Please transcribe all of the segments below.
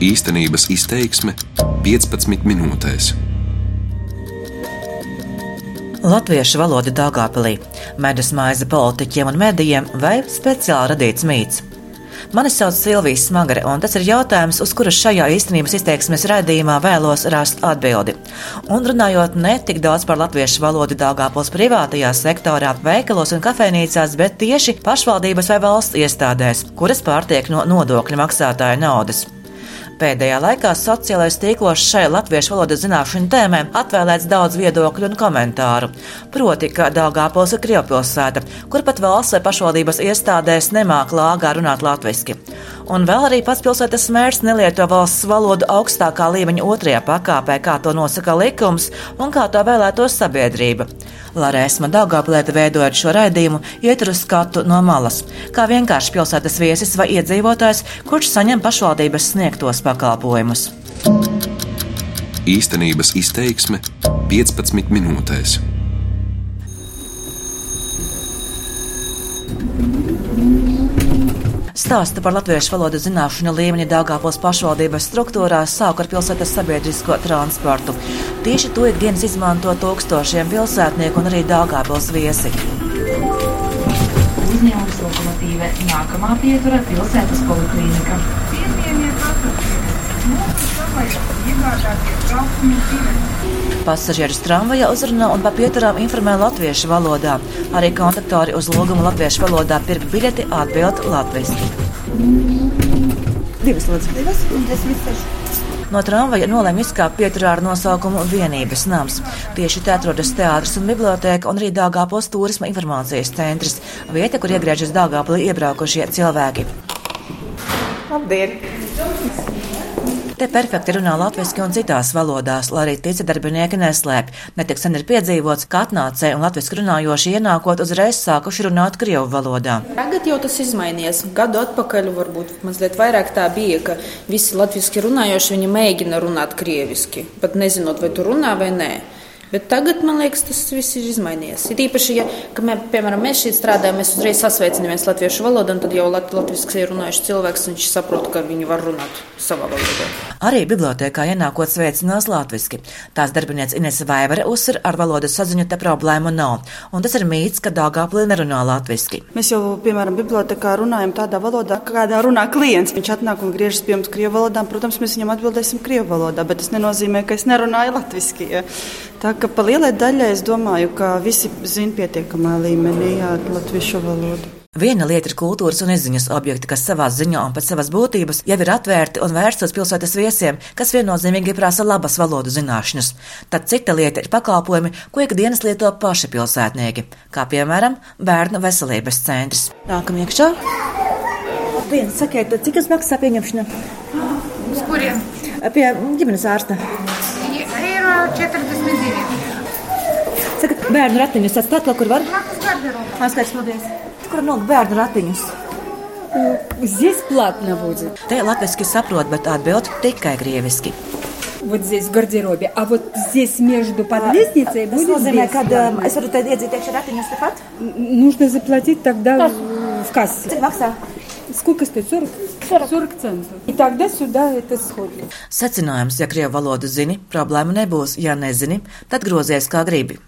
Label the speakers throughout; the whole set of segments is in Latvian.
Speaker 1: Īstenības izteiksme 15 minūtēs.
Speaker 2: Latviešu valoda Dāngāpilī, medus maize politiķiem un medijiem vai speciāli radīts mīts. Mani sauc Silvija Smagare, un tas ir jautājums, uz kuru šajā īstenības izteiksmes raidījumā vēlos rast atbildi. Un runājot ne tik daudz par latviešu valodu Dāngāpils privātajā sektorā, veikalos un kafejnīcās, bet tieši pašvaldības vai valsts iestādēs, kuras pārtiek no nodokļu maksātāja naudas. Pēdējā laikā sociālais tīklos šai latviešu valodas zināšanu tēmai atvēlēts daudz viedokļu un komentāru. Proti, ka Dāngāpils ir Krievpilsēta, kur pat valsts vai pašvaldības iestādēs nemāk lāgā runāt latviski. Un vēl arī pats pilsētas mērs nelieto valsts valodu augstākā līmeņa otrajā pakāpē, kā to nosaka likums un kā to vēlētos sabiedrība. Larēsma Daugāplēta veidojot šo raidījumu, ietur uz skatu no malas, kā vienkārši pilsētas viesis vai iedzīvotājs, kurš saņem pašvaldības sniegtos pakalpojumus.
Speaker 1: Īstenības izteiksme 15 minūtēs.
Speaker 2: Stāsta par latviešu valodas zināšanu līmeni Dāngāpils pašvaldības struktūrās sāk ar pilsētas sabiedrisko transportu. Tieši to ikdienas izmanto tūkstošiem pilsētnieku un arī Dāngāpils viesi.
Speaker 3: Uzņēmums lokomotīve nākamā pietura pilsētas poliklīnika. Piemieniet atpakaļ. Mūsu savai traukumu divas.
Speaker 2: Pasažierus tramvajā uzrunā un pa pieturām informē latviešu valodā. Arī kontaktori uz lūgumu latviešu valodā pirkt biļeti atbild latviski. Divas lodziņas, divas un desmit seši. No tramvaja nolēma izkāpt pieturā ar nosaukumu Vienības nams. Tieši te atrodas teātris un biblioteka un arī Dāngāpos turisma informācijas centrs, vieta, kur iegriežas Dāngāpilī iebraukušie cilvēki.
Speaker 4: Labdien!
Speaker 2: Te perfekti runā latviešu un citās valodās, lai arī tica darbinieki neslēpj. Netik sen ir piedzīvots, ka atnācēji un latviešu runājoši ienākot uzreiz sākuši runāt krievu valodā.
Speaker 4: Tagad jau tas izmainījies. Gadu atpakaļ varbūt mazliet vairāk tā bija, ka visi latviešu runājoši viņi mēģina runāt krieviski, pat nezinot, vai tu runā vai nē. Bet tagad, man liekas, tas viss ir izmainījies. Ir īpaši, ja mē, piemēram, mēs šeit strādājam, mēs uzreiz sasveicinamies latviešu valodu, un tad jau lat latviešu runājuši cilvēks, viņš saprot, ka viņi var runāt savā valodā.
Speaker 2: Arī bibliotekā ienākot sveicinās latviski. Tās darbiniece Inese Vaivare uzsver, ar valodas saziņu te problēmu nav. Un tas ir mīts, ka Dāngāplī nerunā latviski.
Speaker 5: Mēs jau, piemēram, bibliotekā runājam tādā valodā, kādā runā klients. Viņš atnāk un griežas pie mums krievu valodā. Protams, mēs viņam atbildēsim krievu valodā, bet tas nenozīmē, ka es nerunāju latviski. Ja. Tā ka pa lielai daļai es domāju, ka visi zina pietiekamā līmenī jā, latviešu valodu.
Speaker 2: Viena lieta ir kultūras un izziņas objekti, kas savā ziņā un pēc savas būtības jau ir atvērti un vērsti uz pilsētas viesiem, kas viennozīmīgi prasa labas valodu zināšanas. Tad cita lieta ir pakalpojumi, ko ikdienas lieto paši pilsētnieki, kā piemēram bērnu veselības centrs. Nākam iekšā. Viens sakiet, cik tas maksā pieņemšana?
Speaker 6: Uz kuriem?
Speaker 2: Pie ģimenes ārsta.
Speaker 6: Eiro 42.
Speaker 2: Saka, bērnu ratiņus atstāt kur var? Paskaidrs, paldies Kur nolikt bērnu ratiņus?
Speaker 7: Здесь платно будет.
Speaker 2: Te latviski saprot, bet atbild tikai krieviski.
Speaker 7: Вот здесь в гардеробе. А вот здесь между под лестницей
Speaker 2: Tas
Speaker 7: будет
Speaker 2: nozīmē, ka um,
Speaker 7: бесплатно.
Speaker 2: es varu te iedzīt iekšā ratiņus tepat?
Speaker 7: Н- Нужно заплатить тогда в в кассе.
Speaker 2: Cik maksā?
Speaker 7: Сколько стоит? 40? 40 центов. И тогда сюда это сходит.
Speaker 2: Secinājums, ja krievu valodu zini, problēma nebūs. Ja nezini, tad grozies kā gribi.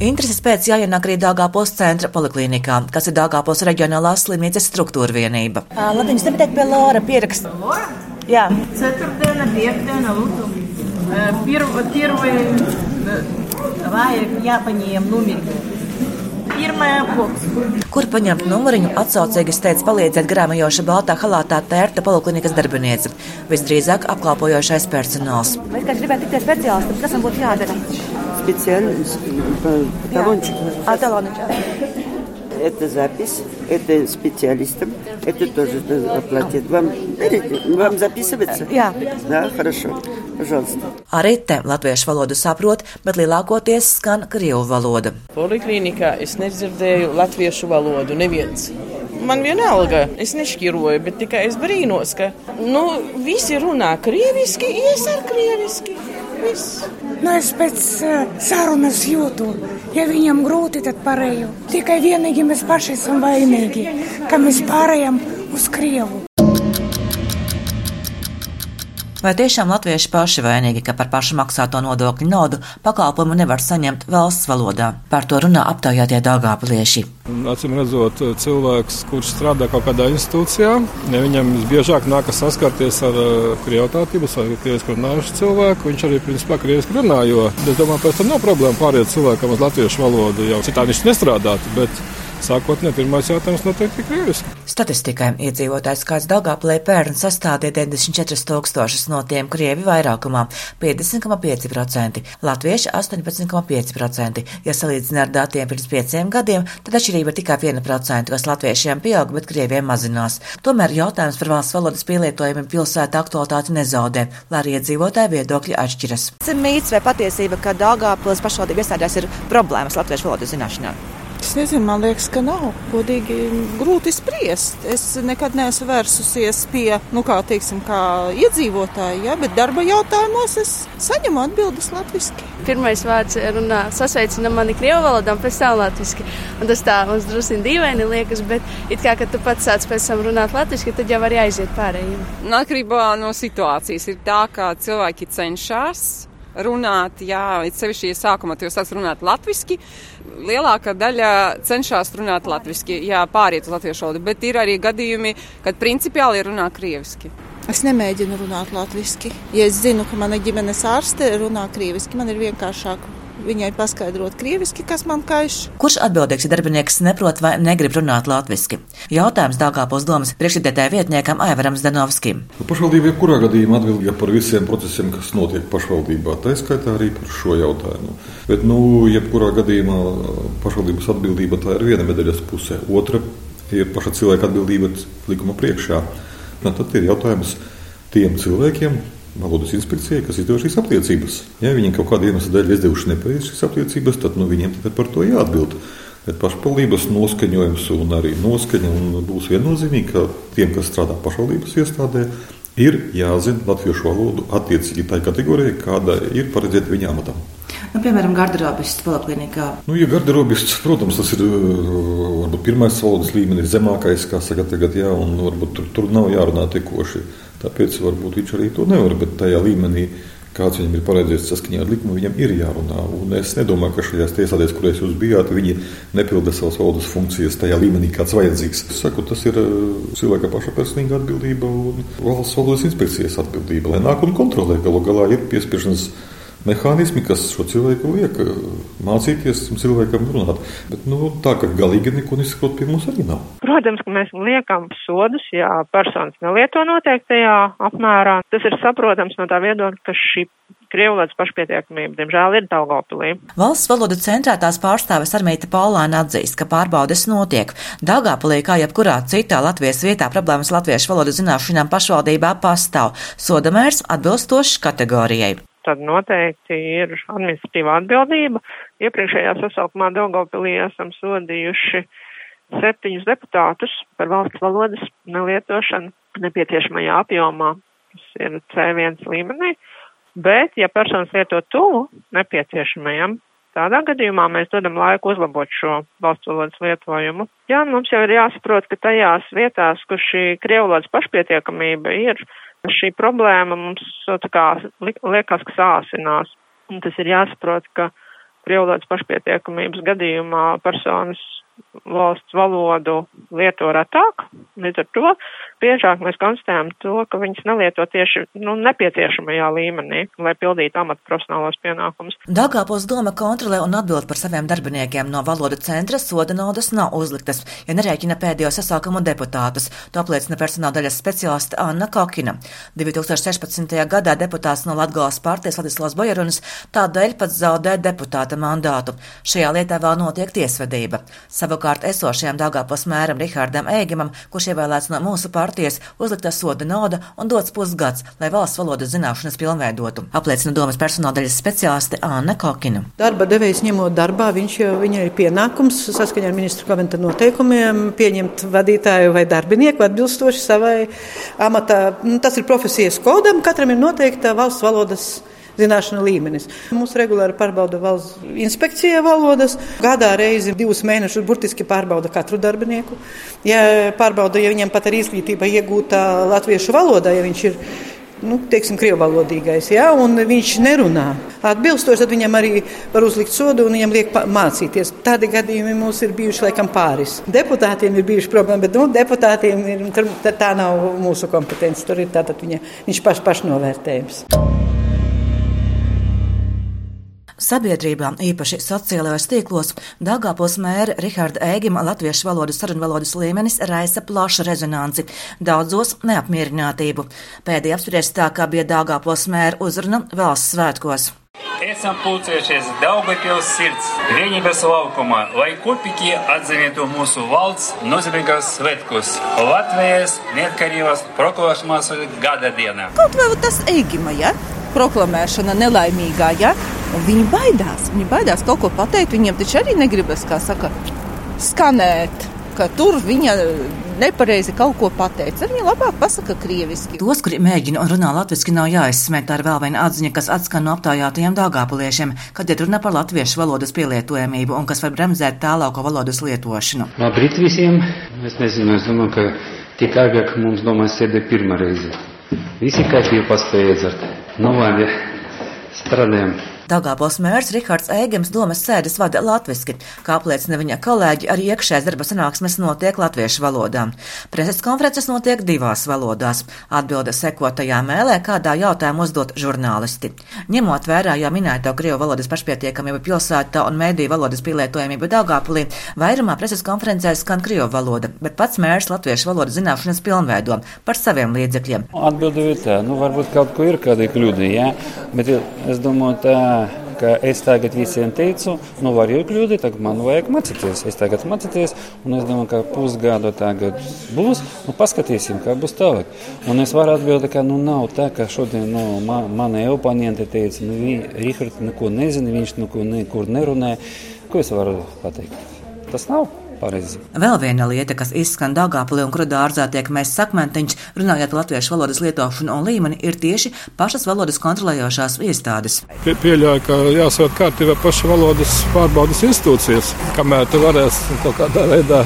Speaker 2: Intereses pēc jāienāk arī Dāngāpos centra poliklinikā, kas ir Dāngāpos reģionālās slimnīcas struktūra vienība. Labi, jums nepateikt pie Lora pieraksta. Lora? Jā.
Speaker 8: Ceturtdiena, piekdiena, lūdzu. Pirva, pirva, vajag jāpaņem numeri.
Speaker 2: Kur paņemt numuriņu, atsaucīgi steidz palīdzēt grāmajoša baltā halātā tērta poliklinikas darbiniece, visdrīzāk apkalpojošais personāls. Mēs kā gribētu tikties speciālistam, kas man būtu jādara?
Speaker 9: специальность по- талончик.
Speaker 2: Taloniņš.
Speaker 9: Это запись, это специалистам, это тоже надо оплатить. Вам, берите, вам записывается?
Speaker 2: Jā.
Speaker 9: Да, хорошо. Пожалуйста.
Speaker 2: Arī te latviešu valodu saprot, bet lielākoties skan krievu valoda.
Speaker 10: Poliklinikā es nedzirdēju latviešu valodu, neviens. Man vienalga, es nešķiroju, bet tikai es brīnos, ka nu, visi runā krieviski, es ar krieviski. Viss.
Speaker 11: Nu, es pēc uh, sarunas jūtu, ja viņam grūti, tad pārēju. Tikai vienīgi mēs paši esam vainīgi, ka mēs pārējām uz Krievu.
Speaker 2: Vai tiešām latvieši paši vainīgi, ka par pašu maksāto nodokļu naudu pakalpojumu nevar saņemt valsts valodā? Par to runā aptaujātie dāgāplieši.
Speaker 12: Acīm redzot, cilvēks, kurš strādā kaut kādā institūcijā, ja viņam visbiežāk nākas saskarties ar krievtātības vai krievisku runājušu cilvēku, viņš arī principā krievisku runā, jo es domāju, pēc tam nav problēma pāriet cilvēkam uz latviešu valodu, jau citādi viņš nestrādātu. Bet Sākotnēji pirmais jautājums noteikti ir krieviski.
Speaker 2: Statistikai iedzīvotājs skaits Daugāplē pērn sastādīja 94 tūkstošus, no tiem krievi vairākumā - 50,5%, latvieši 18,5%. Ja salīdzina ar datiem pirms pieciem gadiem, tad atšķirība ir tikai 1%, kas latviešiem pieaug, bet krieviem mazinās. Tomēr jautājums par valsts valodas pielietojumu pilsētā aktualitāti nezaudē, lai arī iedzīvotāju viedokļi atšķiras.
Speaker 13: Tas ir mīts vai patiesība, ka Daugāpils pašvaldību iestādēs ir problēmas latviešu valodas zināšanā?
Speaker 8: Es nezinu, man liekas, ka nav. Godīgi grūti spriest. Es nekad neesmu vērsusies pie, nu, kā teiksim, kā iedzīvotāji, ja, bet darba jautājumos es saņemu atbildes latviski.
Speaker 14: Pirmais vārds runā, sasveicina mani krievu valodā, pēc tam latviski. Un tas tā mums drusku dīvaini liekas, bet it kā, kad tu pats sāc pēc tam runāt latviski, tad jau var aiziet pārējiem.
Speaker 15: Atkarībā no situācijas ir tā, ka cilvēki cenšas runāt, jā, it sevišķi, ja sākumā jūs sākat runāt latviešu, lielākā daļa cenšas runāt latviešu, jā, pāriet uz latviešu valodu, bet ir arī gadījumi, kad principiāli runā krieviski.
Speaker 8: Es nemēģinu runāt latviešu. Ja es zinu, ka mana ģimenes ārste runā krieviski, man ir vienkāršāk viņai paskaidrot krieviski, kas man kaiš.
Speaker 2: Kurš atbildīgs, ja darbinieks neprot vai negrib runāt latviešu? Jautājums Dāngāpos domas priekšsēdētāja vietniekam Aivaram Zdanovskim.
Speaker 16: Nu, pašvaldība jebkurā gadījumā atbildīga par visiem procesiem, kas notiek pašvaldībā, tā skaitā arī par šo jautājumu. Bet, nu, jebkurā gadījumā pašvaldības atbildība tā ir viena medaļas pusē. Otra ir paša cilvēka atbildība likuma priekšā. Nu, tad ir jautājums tiem cilvēkiem, valodas inspekcijai, kas izdeva šīs apliecības. Ja viņi kaut kāda iemesla dēļ izdevuši nepareizas šīs apliecības, tad nu, viņiem tad par to jāatbild. Bet pašvaldības noskaņojums un arī noskaņa un būs viennozīmīgi, ka tiem, kas strādā pašvaldības iestādē, ir jāzina latviešu valodu attiecīgi tai kategorijai, kāda ir paredzēta viņa amatam.
Speaker 2: Nu, piemēram, garderobists poliklinikā.
Speaker 16: Nu, ja garderobists, protams, tas ir varbūt pirmais valodas līmenis, zemākais, kā saka tagad, jā, un varbūt tur, tur nav jārunā tekoši. Tāpēc varbūt viņš arī to nevar, bet tajā līmenī, kāds viņam ir paredzēts saskaņā ar likumu, viņam ir jārunā. Un es nedomāju, ka šajās tiesādēs, kurās jūs bijāt, viņi nepilda savas valodas funkcijas tajā līmenī, kāds vajadzīgs. Es saku, tas ir uh, cilvēka paša personīga atbildība un valsts valodas inspekcijas atbildība, lai nāk un kontrolē. Galu galā ir piespiešanas mehānismi, kas šo cilvēku liek eh, mācīties cilvēkam runāt. Bet nu, tā, ka galīgi neko nesaprot, pie mums arī nav.
Speaker 17: Protams, ka mēs liekam sodus, ja personas nelieto noteiktajā apmērā. Tas ir saprotams no tā viedokļa, ka šī Krievlodas pašpietiekamība, diemžēl, ir Daugopilī.
Speaker 2: Valsts valodu centrā tās pārstāves Armīta Paulāna atzīst, ka pārbaudes notiek. Daugopilī, kā jebkurā citā Latvijas vietā, problēmas latviešu valodu zināšanām pašvaldībā pastāv. Sodamērs atbilstošs kategorijai
Speaker 17: tad noteikti ir administratīva atbildība. Iepriekšējā sasaukumā Daugavpilī esam sodījuši septiņus deputātus par valsts valodas nelietošanu nepieciešamajā apjomā, kas ir C1 līmenī, bet, ja personas lieto tuvu nepieciešamajam, tādā gadījumā mēs dodam laiku uzlabot šo valsts valodas lietojumu. Jā, mums jau ir jāsaprot, ka tajās vietās, kur šī krievlodas pašpietiekamība ir, šī problēma mums kā, liekas, ka sāsinās. Un tas ir jāsaprot, ka prievalodas pašpietiekamības gadījumā personas valsts valodu lieto retāk. Līdz ar to biežāk mēs konstatējam to, ka viņas nelieto tieši nu, nepieciešamajā līmenī, lai pildītu amata profesionālos pienākumus.
Speaker 2: Dāngāpos doma kontrolē un atbild par saviem darbiniekiem no valoda centra soda naudas nav uzliktas, ja nerēķina pēdējo sasaukumu deputātus. To apliecina personāla daļas speciāliste Anna Kokina. 2016. gadā deputāts no Latgales partijas Ladislavs Bojarunis tādēļ pats zaudē deputāta mandātu. Šajā lietā vēl notiek tiesvedība. Savukārt esošajam Dāngāpos mēram Rihardam Ēgimam, kurš ievēlēts no mūsu partijas, partijas uzlikta soda nauda un dots pusgads, lai valsts valodas zināšanas pilnveidotu, apliecina domas personāldaļas speciāliste Anna Kokina.
Speaker 8: Darba devējs ņemot darbā, viņš jau viņai ir pienākums saskaņā ar ministru kabineta noteikumiem pieņemt vadītāju vai darbinieku atbilstoši savai amatā. Nu, tas ir profesijas kodam, katram ir noteikta valsts valodas zināšanu līmenis. Mums regulāri pārbauda valsts inspekcija valodas. Gadā reizi divus mēnešus burtiski pārbauda katru darbinieku. Ja pārbauda, ja viņam pat ir izglītība iegūta latviešu valodā, ja viņš ir nu, teiksim, krievalodīgais, ja, un viņš nerunā atbilstoši, viņam arī var uzlikt sodu un viņam liek mācīties. Tādi gadījumi mums ir bijuši laikam pāris. Deputātiem ir bijuši problēma, bet nu, deputātiem ir, tā nav mūsu kompetence. Tur ir tātad viņa, viņš paš, pašnovērtējums.
Speaker 2: Sabiedrībā, īpaši sociālajos tīklos, Dāngāpils mēra Riharda Ēgima latviešu valodas sarunvalodas līmenis raisa plašu rezonanci, daudzos neapmierinātību. Pēdējā apspriest tā, kā bija Dāngāpils mēra uzruna valsts svētkos.
Speaker 18: Esam pulcējušies Daugavpils sirds vienības laukumā, lai kopīgi atzīmētu mūsu valsts nozīmīgos svētkus - Latvijas neatkarības proklamēšanas gada dienā.
Speaker 19: Kaut vai tas Eigima, ja? Proklamēšana nelaimīgā, ja? Un viņi baidās. Viņi baidās kaut ko pateikt. Viņiem taču arī negribas, kā saka, skanēt. Tur viņa nepareizi kaut ko pateica. Viņa labāk pasaka krieviski.
Speaker 2: Tos, kuri mēģina un runā latviešu, nav jāizsmēt. Tā ir vēl viena atziņa, kas atskan no aptaujātajiem dāngāpuliešiem, kad ir runa par latviešu valodas pielietojamību un kas var bremzēt tālāko valodas lietošanu.
Speaker 20: Labrīt visiem! Es nezinu, es domāju, ka tik agāk mums domā sēdē pirmā reize. Visi kaifi paspēja dzert. Nu, labi,
Speaker 2: Dāngāpils mērs Rihards Ēgems domas sēdes vada latviski, kā apliecina viņa kolēģi, arī iekšējais darba sanāksmes notiek latviešu valodā. Preses konferences notiek divās valodās. Atbilde sekotajā mēlē, kādā jautājumā uzdot žurnālisti. Ņemot vērā jau minēto Krievu valodas pašpietiekamību pilsētā un mēdīju valodas pielietojamību Dāngāpilī, vairumā preses konferencēs skan Krievu valoda, bet pats mērs latviešu valodas zināšanas pilnveido par saviem līdzekļiem.
Speaker 20: Atbilde ir tā, nu varbūt kaut ko ir kādi kļūdi, jā, bet es domāju tā ka es tagad visiem teicu, nu, var jau kļūdīt, tagad man vajag mācīties. Es tagad mācīties, un es domāju, ka pusgadu tagad būs, nu, paskatīsim, kā būs tālāk. Un es varu atbildēt, ka nu, nav tā, ka šodien nu, man, mani oponenti teica, nu, Rihards neko nezina, viņš neko nekur nerunē. Ko es varu pateikt? Tas nav pareizi.
Speaker 2: Vēl viena lieta, kas izskan Dāngāpulī un kura dārzā tiek mēsts sakmentiņš, runājot latviešu valodas lietošanu un līmeni, ir tieši pašas valodas kontrolējošās iestādes.
Speaker 12: Pie, pieļauju, ka jāsaka kārtībā paša valodas pārbaudas institūcijas, kamēr tu varēsi kaut kādā veidā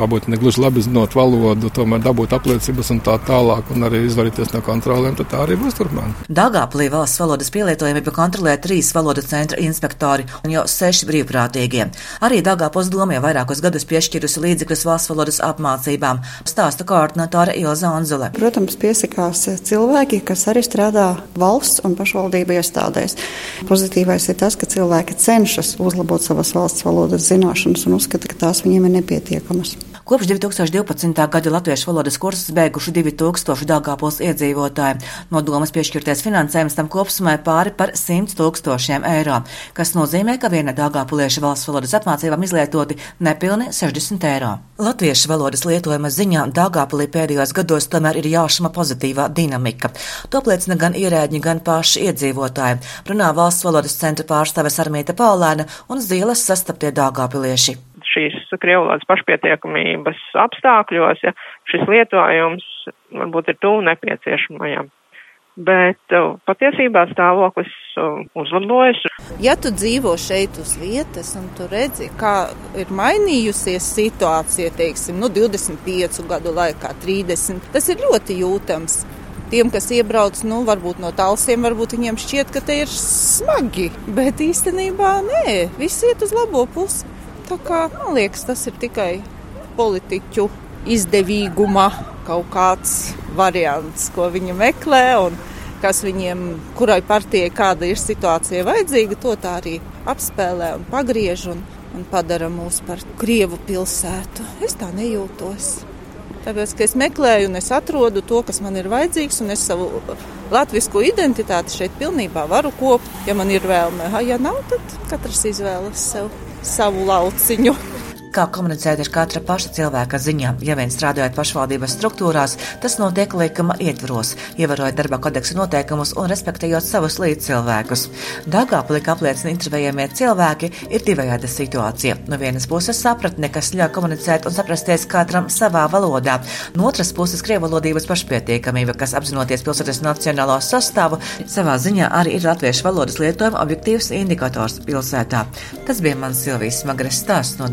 Speaker 12: varbūt ne gluži labi zinot valodu, tomēr dabūt apliecības un tā tālāk, un arī izvairīties no kontrolēm, tad tā arī būs turpmāk.
Speaker 2: Dāngāplī valsts valodas pielietojamību kontrolē trīs valodu centra inspektori un jau seši brīvprātīgie. Arī Dāngāpos domē vairākus gadus piešķirusi līdzekļus valsts valodas apmācībām, stāsta koordinatora Ilza Anzule.
Speaker 21: Protams, piesakās cilvēki, kas arī strādā valsts un pašvaldību iestādēs. Pozitīvais ir tas, ka cilvēki cenšas uzlabot savas valsts valodas zināšanas un uzskata, ka tās viņiem ir nepietiekamas.
Speaker 2: Kopš 2012. gada latviešu valodas kursus beiguši 2000 Dāngāpils iedzīvotāji. No domas piešķirtais finansējums tam kopsumā pāri par 100 tūkstošiem eiro, kas nozīmē, ka viena Dāngāpulieša valsts valodas apmācībām izlietoti nepilni 60 eiro. Latviešu valodas lietojuma ziņā Dāngāpulī pēdējos gados tomēr ir jāšama pozitīvā dinamika. To apliecina gan ierēģi, gan paši iedzīvotāji. Runā valsts valodas centra pārstāves Armīta Paulēna un Zīles sastaptie Dāngāpilieši
Speaker 17: šīs krievlodas pašpietiekamības apstākļos, ja šis lietojums varbūt ir tuvu nepieciešamajam. Bet uh, patiesībā stāvoklis uh, uzlabojas.
Speaker 19: Ja tu dzīvo šeit uz vietas un tu redzi, kā ir mainījusies situācija, teiksim, nu 25 gadu laikā, 30, tas ir ļoti jūtams. Tiem, kas iebrauc, nu, no tālsiem, varbūt viņiem šķiet, ka te ir smagi, bet īstenībā nē, viss iet uz labo pusi. Tā kā, man liekas, tas ir tikai politiķu izdevīguma kaut kāds variants, ko viņi meklē un kas viņiem, kurai partijai kāda ir situācija vajadzīga, to tā arī apspēlē un pagriež un, un padara mūs par Krievu pilsētu. Es tā nejūtos. Tāpēc, ka es meklēju un es atrodu to, kas man ir vajadzīgs, un es savu latviešu identitāti šeit pilnībā varu kopt, ja man ir vēlme. Ja nav, tad katrs izvēlas sev savu lauciņu.
Speaker 2: Kā komunicēt ir katra paša cilvēka ziņā. Ja vien strādājot pašvaldības struktūrās, tas notiek likuma ietvaros, ievērojot darba kodeksa noteikumus un respektējot savus līdzcilvēkus. Dāngāpulī, kā apliecina intervējamie cilvēki, ir divējāda situācija. No vienas puses sapratne, kas ļauj komunicēt un saprasties katram savā valodā. No otras puses krievalodības pašpietiekamība, kas apzinoties pilsētas nacionālo sastāvu, savā ziņā arī ir latviešu valodas lietojuma objektīvs indikators pilsētā. Tas bija mans Silvijas Smagres stāsts no